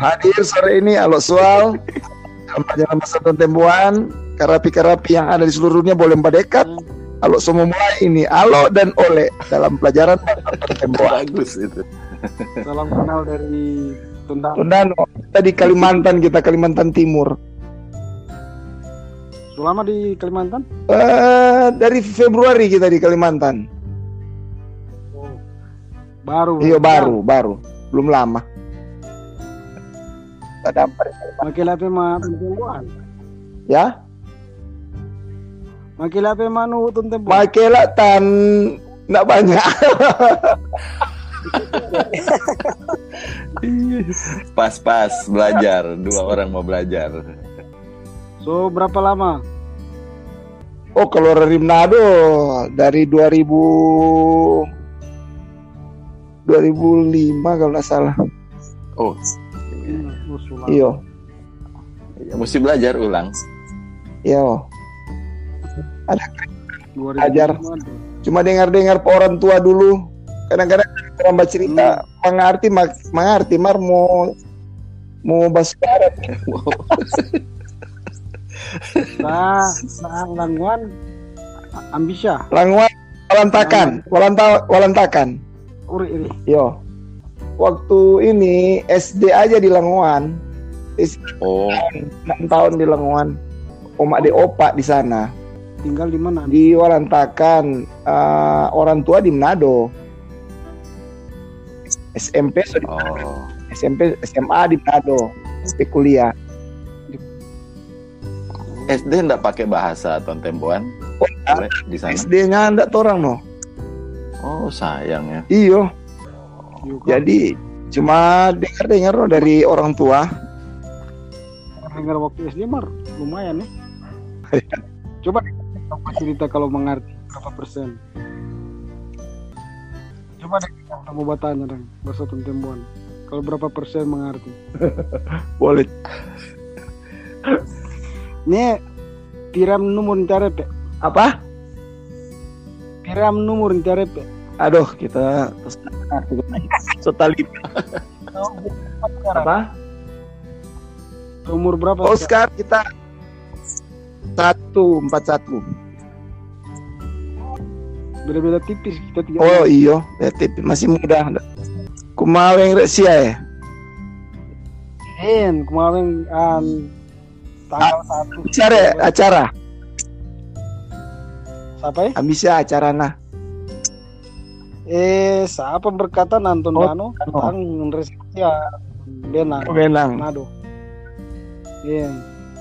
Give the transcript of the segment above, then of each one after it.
hadir sore ini Alo Sual pelajaran masa tembuan karapi-karapi yang ada di seluruh dunia boleh mendekat Alo semua mulai ini Alo dan Ole dalam pelajaran tembuan Bagus itu. Salam kenal dari Tundang. Tundano kita di Kalimantan kita Kalimantan Timur Sudah lama di Kalimantan? Eh, dari Februari kita di Kalimantan Baru. iya baru baru belum lama Kita dapat Makin apa mah tembuan. ya Makin apa mah nu tembuan. Makela tan nggak banyak Pas-pas belajar, dua orang mau belajar. So berapa lama? Oh kalau dari Manado dari 2000 2005 kalau nggak salah. Oh, Sudah lama. Iyo, ya, mesti belajar ulang. iyo. Ada 2005 Ajar. cuma dengar-dengar orang tua dulu. Kadang-kadang orang baca cerita mengerti mak mengerti mar mau mau bahasa Arab. Nah, nah langguan ambisya. Langwan walantakan, walanta walantakan. Uri iri. Yo. Waktu ini SD aja di Languan. Oh, 6 tahun di Languan. Oma de opa di sana. Tinggal di mana? Di Walantakan eh, orang tua di Manado. SMP so di- oh. SMP SMA di Manado. Sampai kuliah. SD enggak pakai bahasa Ton Temboan Oh, di sana. SD-nya ndak orang no. Oh, sayang ya. Iyo. Jadi cuma dengar-dengar no dari orang tua. dengar waktu SD mar lumayan ya. Coba apa cerita kalau mengerti berapa persen? Coba deh kita mau bertanya dong bahasa tembuan. Kalau berapa persen mengerti? Boleh. Ini tiram nomor ntarepe. Apa? Tiram nomor ntarepe. Aduh, kita Sotali apa? Umur berapa? Oh, sekarang kita satu empat satu. Beda-beda tipis kita tiga. Oh iyo, ya, tip- masih muda. Kumaweng rek sia ya. En kemarin an tanggal satu. Acara acara. Siapa ya? Ambisya acara nah. Eh, siapa berkata Anton Oh, Dano? Dano. Kan resepsi ya Benang. Manado. Iya.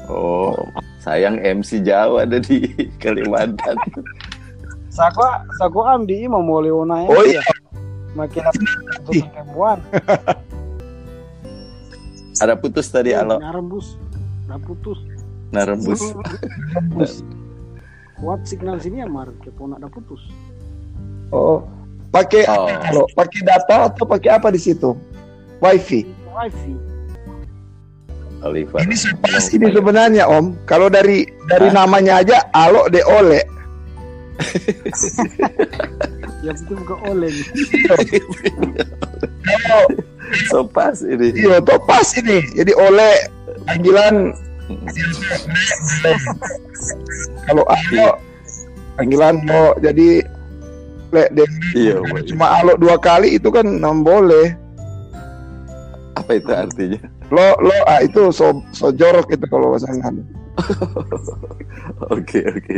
Oh, sayang MC Jawa ada di Kalimantan. Sako sako ambi mau mau leona ya. Oh iya, Makin satu tembuan. Ada putus tadi alo Narembus. Nah putus. narembus. Narembus. Kuat signal sini ya Mar, kepo nak putus. Oh, pakai Oh. kalau pakai data atau pakai apa di situ? Wifi. Wifi. Oliver. Ini pas ini sebenarnya Om. Kalau dari dari Hah? namanya aja Alo de Ole. Ya itu bukan oleng. Oh, so pas ini. iya, toh pas ini. Jadi Ole panggilan kalau Alo panggilan Lo. Jadi le, de- Iya, boleh. cuma Alo dua kali itu kan enam boleh. apa itu artinya? Lo lo ah itu so, so jorok itu kalau pasangan. Oke, oke.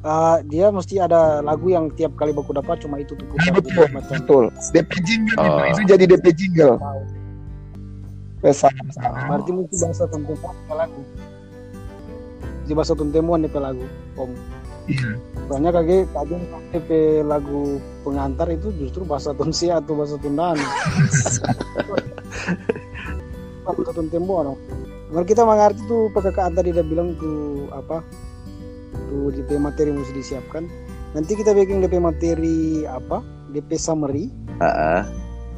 Ah, dia mesti ada lagu yang tiap kali baku dapat cuma itu tuh putar Betul, macam betul. DP jingle Oh. itu jadi DP jingle. Pesan. Berarti mesti bahasa tentemuan DP lagu. Di bahasa tentemuan DP lagu, Om. Iya. Soalnya kage kage DP lagu pengantar itu justru bahasa Tunsia atau bahasa Tundaan. bahasa tentemuan. Om. Kalau kita mengerti tuh PKKN tadi udah bilang tuh apa? Tuh DP materi mesti disiapkan. Nanti kita bikin DP materi apa? DP summary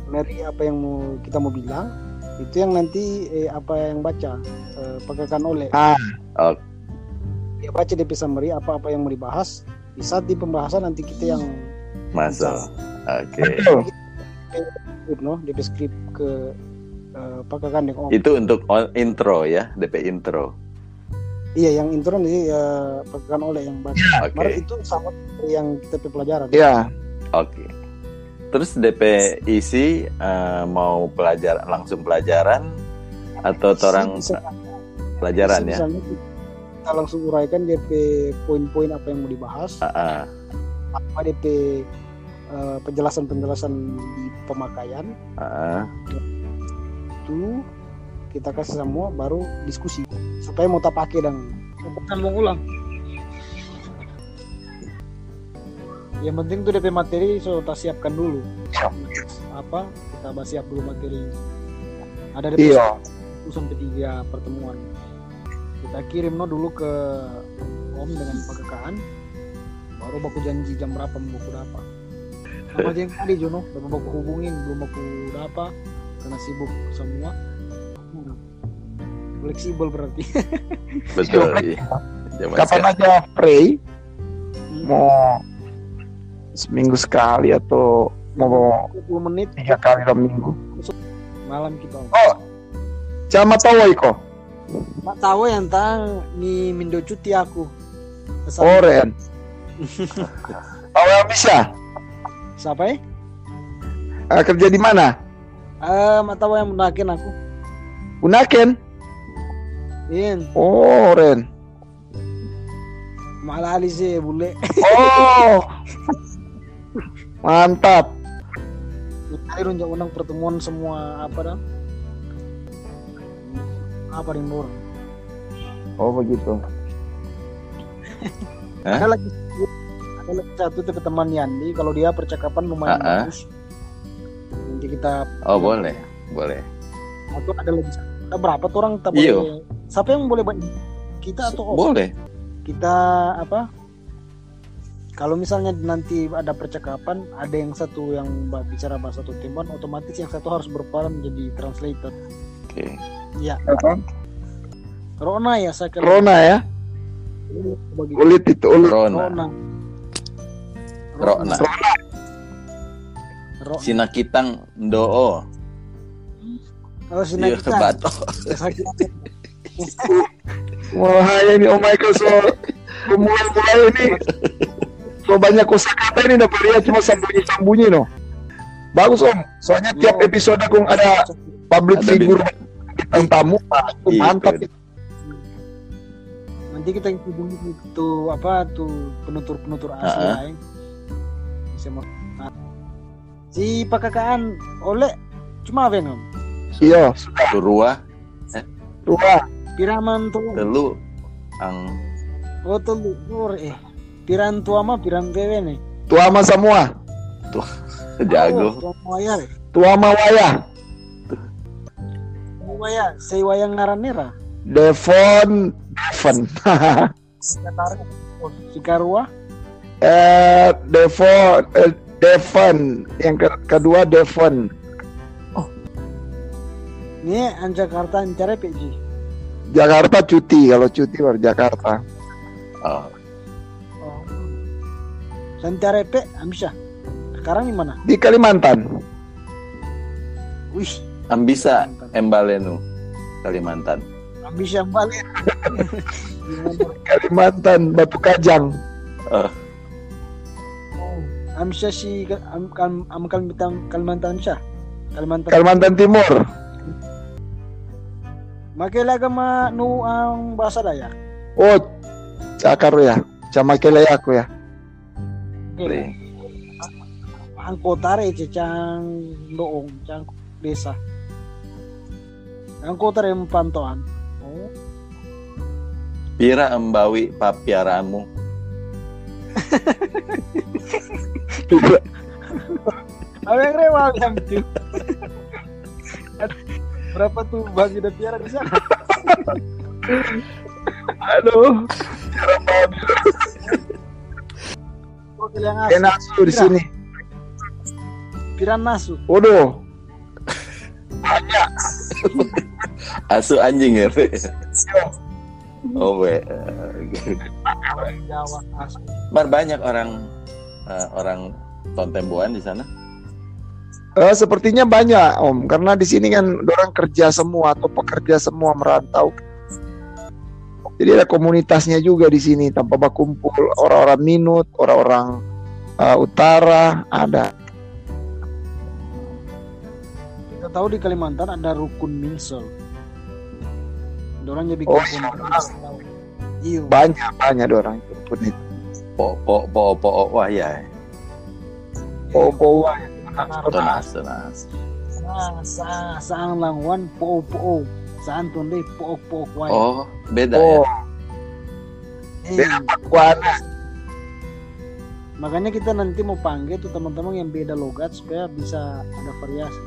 dari apa yang mau kita mau bilang itu yang nanti eh, apa yang baca eh, pakaikan oleh Ah, dia baca DP summary apa apa yang mau dibahas di saat di pembahasan nanti kita yang masuk. Oke. betul. script no DP script ke eh, pakai om. Itu untuk on- intro ya, DP intro. Iya, yang intro nanti ya pakai oleh yang baca. Oke. Baru itu sama yang kita pe pelajaran. Ya, Oke. Terus DP isi eh, mau pelajaran langsung pelajaran atau orang Bisa- pelajaran ya? misalnya kita langsung uraikan DP poin-poin apa yang mau dibahas, Ah, ah. apa DP eh, penjelasan-penjelasan di pemakaian ah. itu kita kasih semua baru diskusi supaya mau tak pakai dan bukan mau ulang. Yang penting tuh DP materi so tak siapkan dulu. Apa kita bahas siap dulu materi. Ada DP iya. sampai tiga pertemuan. Kita kirim no dulu ke Om dengan pekakaan. Baru baku janji jam berapa mau baku dapat. Sama aja yang tadi Jono, belum baku hubungin, belum baku dapat karena sibuk semua. Hmm. Fleksibel berarti. Betul. iya. Kapan sekarang. aja free mau seminggu sekali atau mau 20 menit tiga kali dalam minggu. malam kita. Oh, Cama tahu Iko. Mak tahu yang tang ni mindo cuti aku. Oren. Yang bisa? Siapa ya? Ah, kerja di mana? Eh, mak tahu yang menakin aku. Unaken. In, Oh, Oren. malah ali sih bule. Oh. Mantap. Tadi runjak undang pertemuan semua apa dah? Apa di orang? Oh, begitu. Ada lagi ada lagi satu tuh teman Yandi kalau dia percakapan lumayan Ah, ah. bagus. Nanti kita Oh, boleh. Boleh. atau ada lagi satu. Ada berapa tuh orang Iyo. boleh? Siapa yang boleh? Kita atau Om? Boleh. kita apa kalau misalnya nanti ada percakapan ada yang satu yang bicara bahasa satu teman otomatis yang satu harus berperan menjadi translator Oke. Ya Apa? Rona ya saya kira Corona ya. bagi Ulit itu ulit. Rona. Rona Rona. Rona Sina kitang ndoo. oh sini Iya, bato. Wah, ini oh Michael so mulai-mulai ini so banyak kosakata ini dapat lihat cuma sambunyi-sambunyi no. Bagus Om, soalnya tiap episode kung ada public Ada figure bintang tamu, ah, itu Iya, mantap. nanti kita hubungi itu apa tuh penutur-penutur asli Ah, ah. lain bisa mau nah. si pakakaan oleh cuma apa Om? Iya, Turua dua. piraman tuh telu ang Oh tuh luar eh. Piran tua mah piran wewe nih. Tua sama semua. jago. Oh, tua waya. Tua sama wayah. Waya. Saya wayang ngaran nera. Devon, Devon. Oh, si Karua. eh, Devon, eh, Devon. Yang ke- kedua Devon. Ini an Jakarta ancara PJ. Jakarta cuti, kalau cuti baru Jakarta. Oh, Oh. Sancara pe Amsha. Sekarang di mana? Di Kalimantan. Wih, ambisa embalenu Kalimantan. Balik. Gimana? Kalimantan, Batu Kajang. Oh. Amsha si am, am, am Kalimantan Kalimantan Amsha. Kalimantan. Kalimantan Timur. Makailaga ma nu ang bahasa Dayak. Oh, Cakar ya. Sama kele aku ya. Ang kota re cang doong cang desa ang kota re pantauan. Oh Pira embawi papiaraanmu. apa yang rewel yang itu. Berapa tuh bagi dan tiara di sana? Aduh, oke yang asu enak tuh di sini. piran nasu. Waduh, Asu anjing ya, Fe? Oh, asu Bar banyak orang eh, orang Tontemboan di sana. Eh, sepertinya banyak Om, karena di sini kan orang kerja semua atau pekerja semua merantau. Jadi ada komunitasnya juga di sini tanpa berkumpul orang-orang Minut, orang-orang eh, Utara ada. Kita tahu di Kalimantan ada rukun Mingsel. Orang jadi Oh, komunitas. Iya. Banyak banyak orang itu pun itu. Po po po po wah ya. Oh, oh, Tonas tonas. Sa sa saan langwan po po. Saan tunde po po wai. Oh beda oh, Eh, beda Pakuana. makanya kita nanti mau panggil tuh teman-teman yang beda logat supaya bisa ada variasi.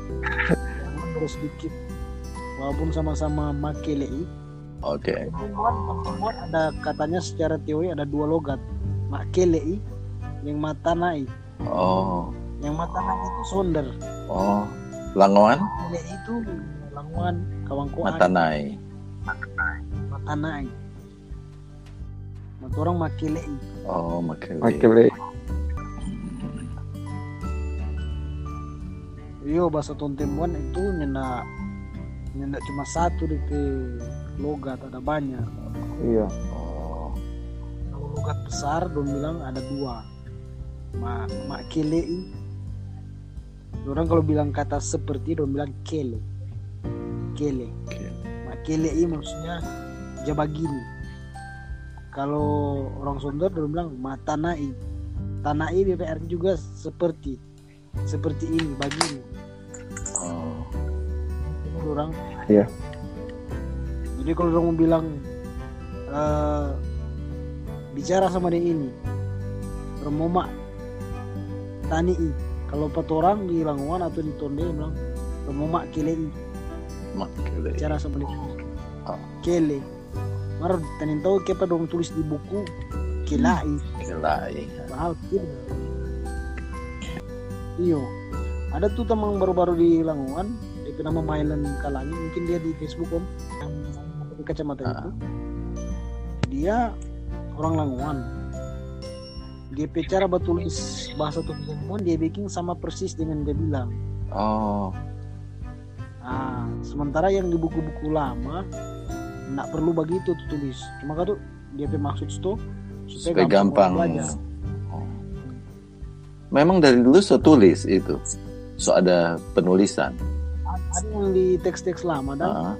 Jangan terus sedikit. Walaupun sama-sama makelei, Oke. Pertemuan, pertemuan ada katanya secara teori ada dua logat. Makelei yang matanai. Oh Yang matanai itu sonder. oh. Langoan Makelei itu languan kawangkoan. Matanai. Matanai. Mata orang makelei. Oh Makele. Makele. Yo bahasa Tontembuan itu nyena nyena cuma satu di logat ada banyak. Iya. Oh Kalau logat besar dong bilang ada dua. Ma makelei. Orang kalau bilang kata seperti dong bilang kele. Kele. oke. Makelei maksudnya jabagini. Kalau orang Sunda dong bilang matanai. Tanai BPR juga seperti seperti ini begini. Orang. Iya. jadi kalau orang mau bilang eh, bicara sama dia ini remoma tani i. Kalau empat orang di Languan atau di Tonde bilang remoma kele bicara sama dia. Oh. kele. Mar tanin tahu kepa dong tulis di buku kelai Kelai. mahal kele. Iyo. Ada tuh teman baru-baru di Languan dia nama Mailen Kalangi mungkin dia di Facebook om yang pakai kacamata itu dia orang Languan GP cara bertulis bahasa Tontembuan dia bikin sama persis dengan dia bilang Oh nah sementara yang di buku-buku lama nggak perlu begitu tuh tulis cuma kan tuh dia maksud itu supaya gampang. orang belajar. Oh. Memang dari dulu so tulis itu. So ada penulisan. Ada yang di teks-teks lama dan Ah,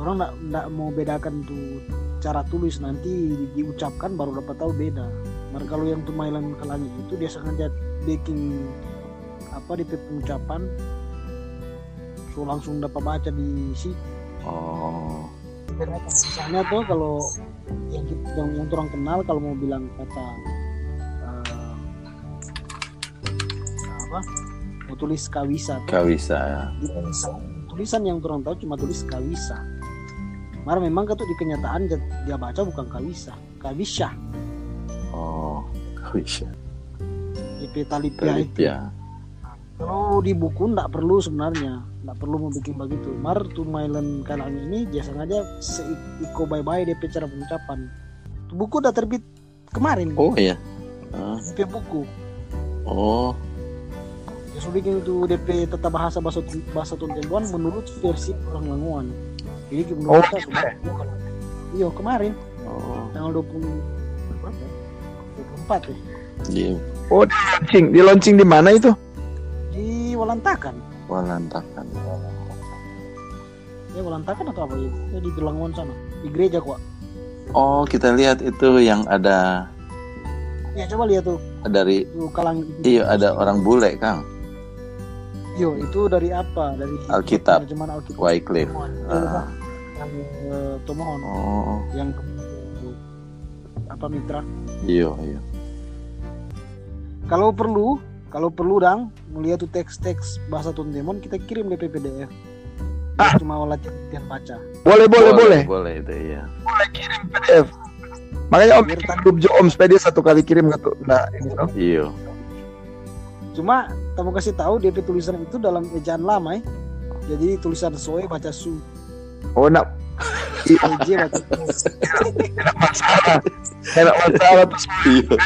orang nggak nggak mau bedakan tuh cara tulis. Nanti di- diucapkan baru dapat tahu beda. Mar kalau yang tumailan kalangi itu dia sengaja bikin apa di pengucapan. So langsung dapat baca di si. Oh. misalnya tuh kalau yang kita, yang, yang orang kenal kalau mau bilang kata eh, apa tulis kawisa Kawisa ya. tulisan yang orang tahu cuma tulis kawisa Mar memang tuh di kenyataan dia- dia baca bukan kawisa kawisya Oh. Kawisa. di petalipia itu Talipia. kalau di buku nggak perlu sebenarnya nggak perlu mau bikin begitu mar tuh mailen kalang ini dia sengaja seiko bye bye dia cara pengucapan buku udah terbit kemarin Oh iya. DP buku Oh. Bikin itu DP tata bahasa bahasa bahasa Tontembuan menurut versi orang Languan jadi menurut Oh, kita sudah iya kemarin Oh. tanggal 20 berapa ya? 24 ya Di Oh, di launching, di launching di mana itu? di Walantakan Walantakan. ya Walantakan atau apa ya, ya di Languan sana di gereja kok Oh, kita lihat itu yang ada ya coba lihat tuh dari kalang iya ada orang bule, Kang. Yo, itu dari apa? Dari Alkitab. Terjemahan Alkitab. Wycliffe. Tomohon. Ah. Yang eh, Tomohon, Oh, yang apa mitra? iya, iya. Kalau perlu, kalau perlu dang melihat tuh teks-teks bahasa Tontemon kita kirim DP PDF. Ah. Cuma latihan latihan baca. Boleh, boleh, boleh. Boleh itu iya. PDF. Makanya Om grup Jo Om supaya dia satu kali kirim gitu. Nah, ini tuh. Iya. Cuma kamu kasih tahu DP tulisan itu dalam ejaan lama ya. Jadi tulisan soe baca su, Oh, nak EJ baca su. enak masalah terus Iya.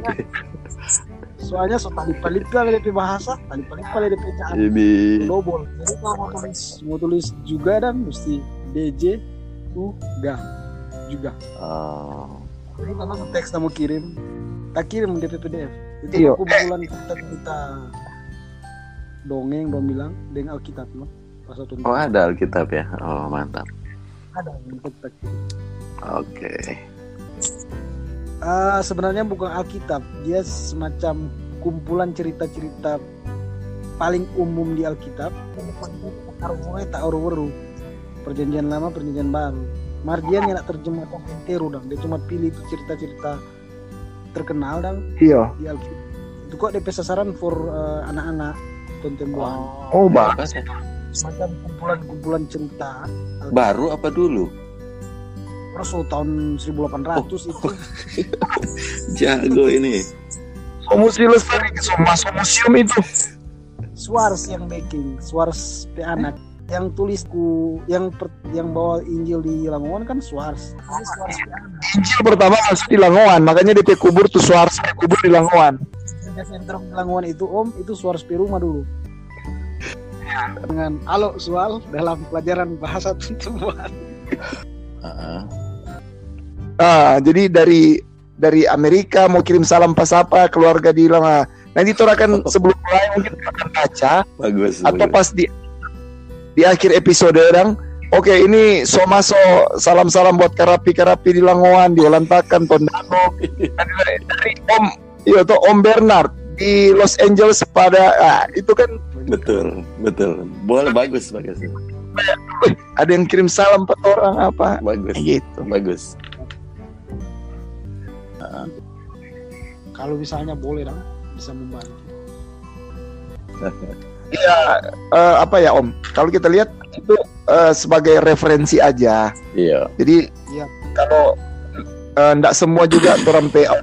Okay. soalnya so tali palit lah DP bahasa. Tali palit lah DP caan Ini. Double jadi kalau mau tulis mau tulis juga dan mesti DJ U G juga. Oh, jadi kalau teks mau kirim. Tak kirim DP PDF itu Iya. kumpulan kita kita dongeng dong bilang dengan Alkitab loh pas satu oh ada Alkitab ya. Oh mantap. ada. Oke. Ah, sebenarnya bukan Alkitab, dia semacam kumpulan cerita-cerita paling umum di Alkitab. Waru Perjanjian lama, perjanjian baru. Mardian yang nak terjemahkan entero dong. Dia cuma pilih itu cerita-cerita terkenal dong Iya. Itu kok DP sasaran for eh, anak-anak kontemporer. Oh, bagus. Semacam kumpulan-kumpulan cerita. Alkitab. Baru apa dulu? Terus oh, tahun 1800 itu Jago ini. Somusi lestari masuk museum itu. Suars yang making, Suars pe anak yang tulisku yang per, yang bawa Injil di Langongan kan Suars. Injil pertama masuk di Langoan, makanya DP kubur tuh Suars kubur di Langoan. Sentrum di Langongan itu Om itu Suars pe rumah dulu. Dengan alo soal dalam pelajaran bahasa pertemuan. Heeh. Ah, jadi dari dari Amerika mau kirim salam pas apa keluarga di Lama. Nanti Tor akan sebelum mulai mungkin akan baca bagus. atau bagus. pas di di akhir episode orang Oke ini so maso salam-salam buat karapi-karapi di Langoan, di Olantakan, Tondano, dan dari, Om, iya tuh Om Bernard di Los Angeles pada, ah, itu kan betul, betul. Boleh bagus, bagus. ada yang kirim salam ke orang apa, Bagus. gitu. Bagus. Kalau misalnya boleh dong bisa membantu. Iya, eh, apa ya Om? Kalau kita lihat itu eh, sebagai referensi aja. Iya. Jadi Iya. kalau eh, ndak semua juga orang PA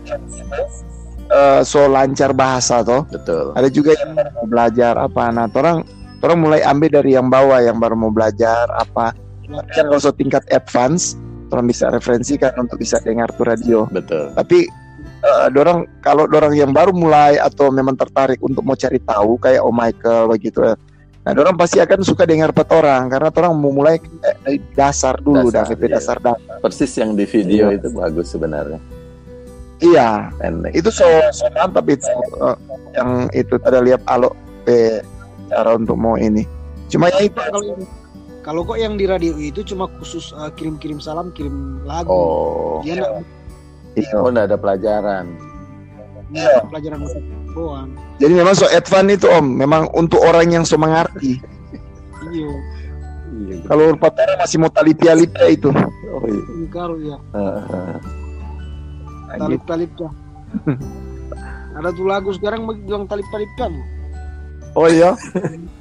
eh, so lancar bahasa toh. Betul. Ada juga yang mau belajar apa. Nah, orang orang mulai ambil dari yang bawah yang baru mau belajar apa. Tapi kan kalau so tingkat advance, orang bisa referensikan untuk bisa dengar tuh radio. Betul. Tapi eh, dorang kalau dorang yang baru mulai atau memang tertarik untuk mau cari tahu kayak Om Michael begitu ya. Nah, dorang pasti akan suka dengar pet orang karena orang mau mulai eh, dari dasar dulu Dasar, dari iya. dasar dasar. Persis yang di video Iya. itu bagus sebenarnya. Iya, Pendek. itu so, so mantap itu eh, yang itu tadi lihat alo pe cara untuk mau ini. Cuma ya itu Kalau kalau kok yang di radio itu cuma khusus uh, kirim-kirim salam, kirim lagu. Oh. Dia nak iya. Oh, nggak ada pelajaran. yeah. pelajaran doang. Jadi memang so advance itu Om, memang untuk orang yang so mengerti. Iya, Iya. Kalau Patara masih mau tali pialita itu. Oh iya. ingkar ya. Heeh. Nah, Talip talip. Ada tuh lagu sekarang bilang talip talip kan. Oh iya,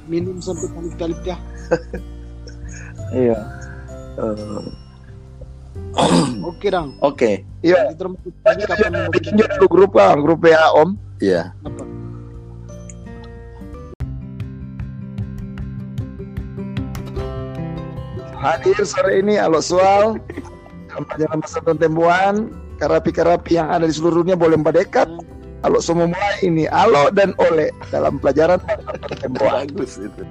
Minum sampai talip talip ya. iya. Eh, Oke dong. Oke. Iya. Tadi kapan mau Bikin dulu grup lah, grup WA Om. Iya. apa? Hadir sore ini Alo Sual Kampanye masa tembuan Karapi-karapi yang ada di seluruh dunia boleh mendekat Alo semua mulai ini Alo dan Ole dalam pelajaran tembuan Bagus itu.